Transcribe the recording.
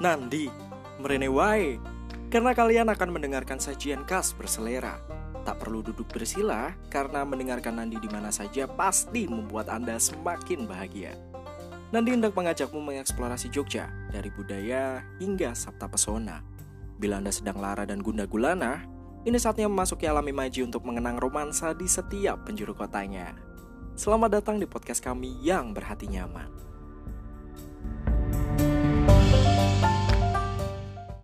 Nandi, merene wae. Karena kalian akan mendengarkan sajian khas berselera. Tak perlu duduk bersila karena mendengarkan Nandi di mana saja pasti membuat Anda semakin bahagia. Nandi hendak mengajakmu mengeksplorasi Jogja dari budaya hingga sabta pesona. Bila Anda sedang lara dan gunda gulana, ini saatnya memasuki alam imaji untuk mengenang romansa di setiap penjuru kotanya. Selamat datang di podcast kami yang berhati nyaman.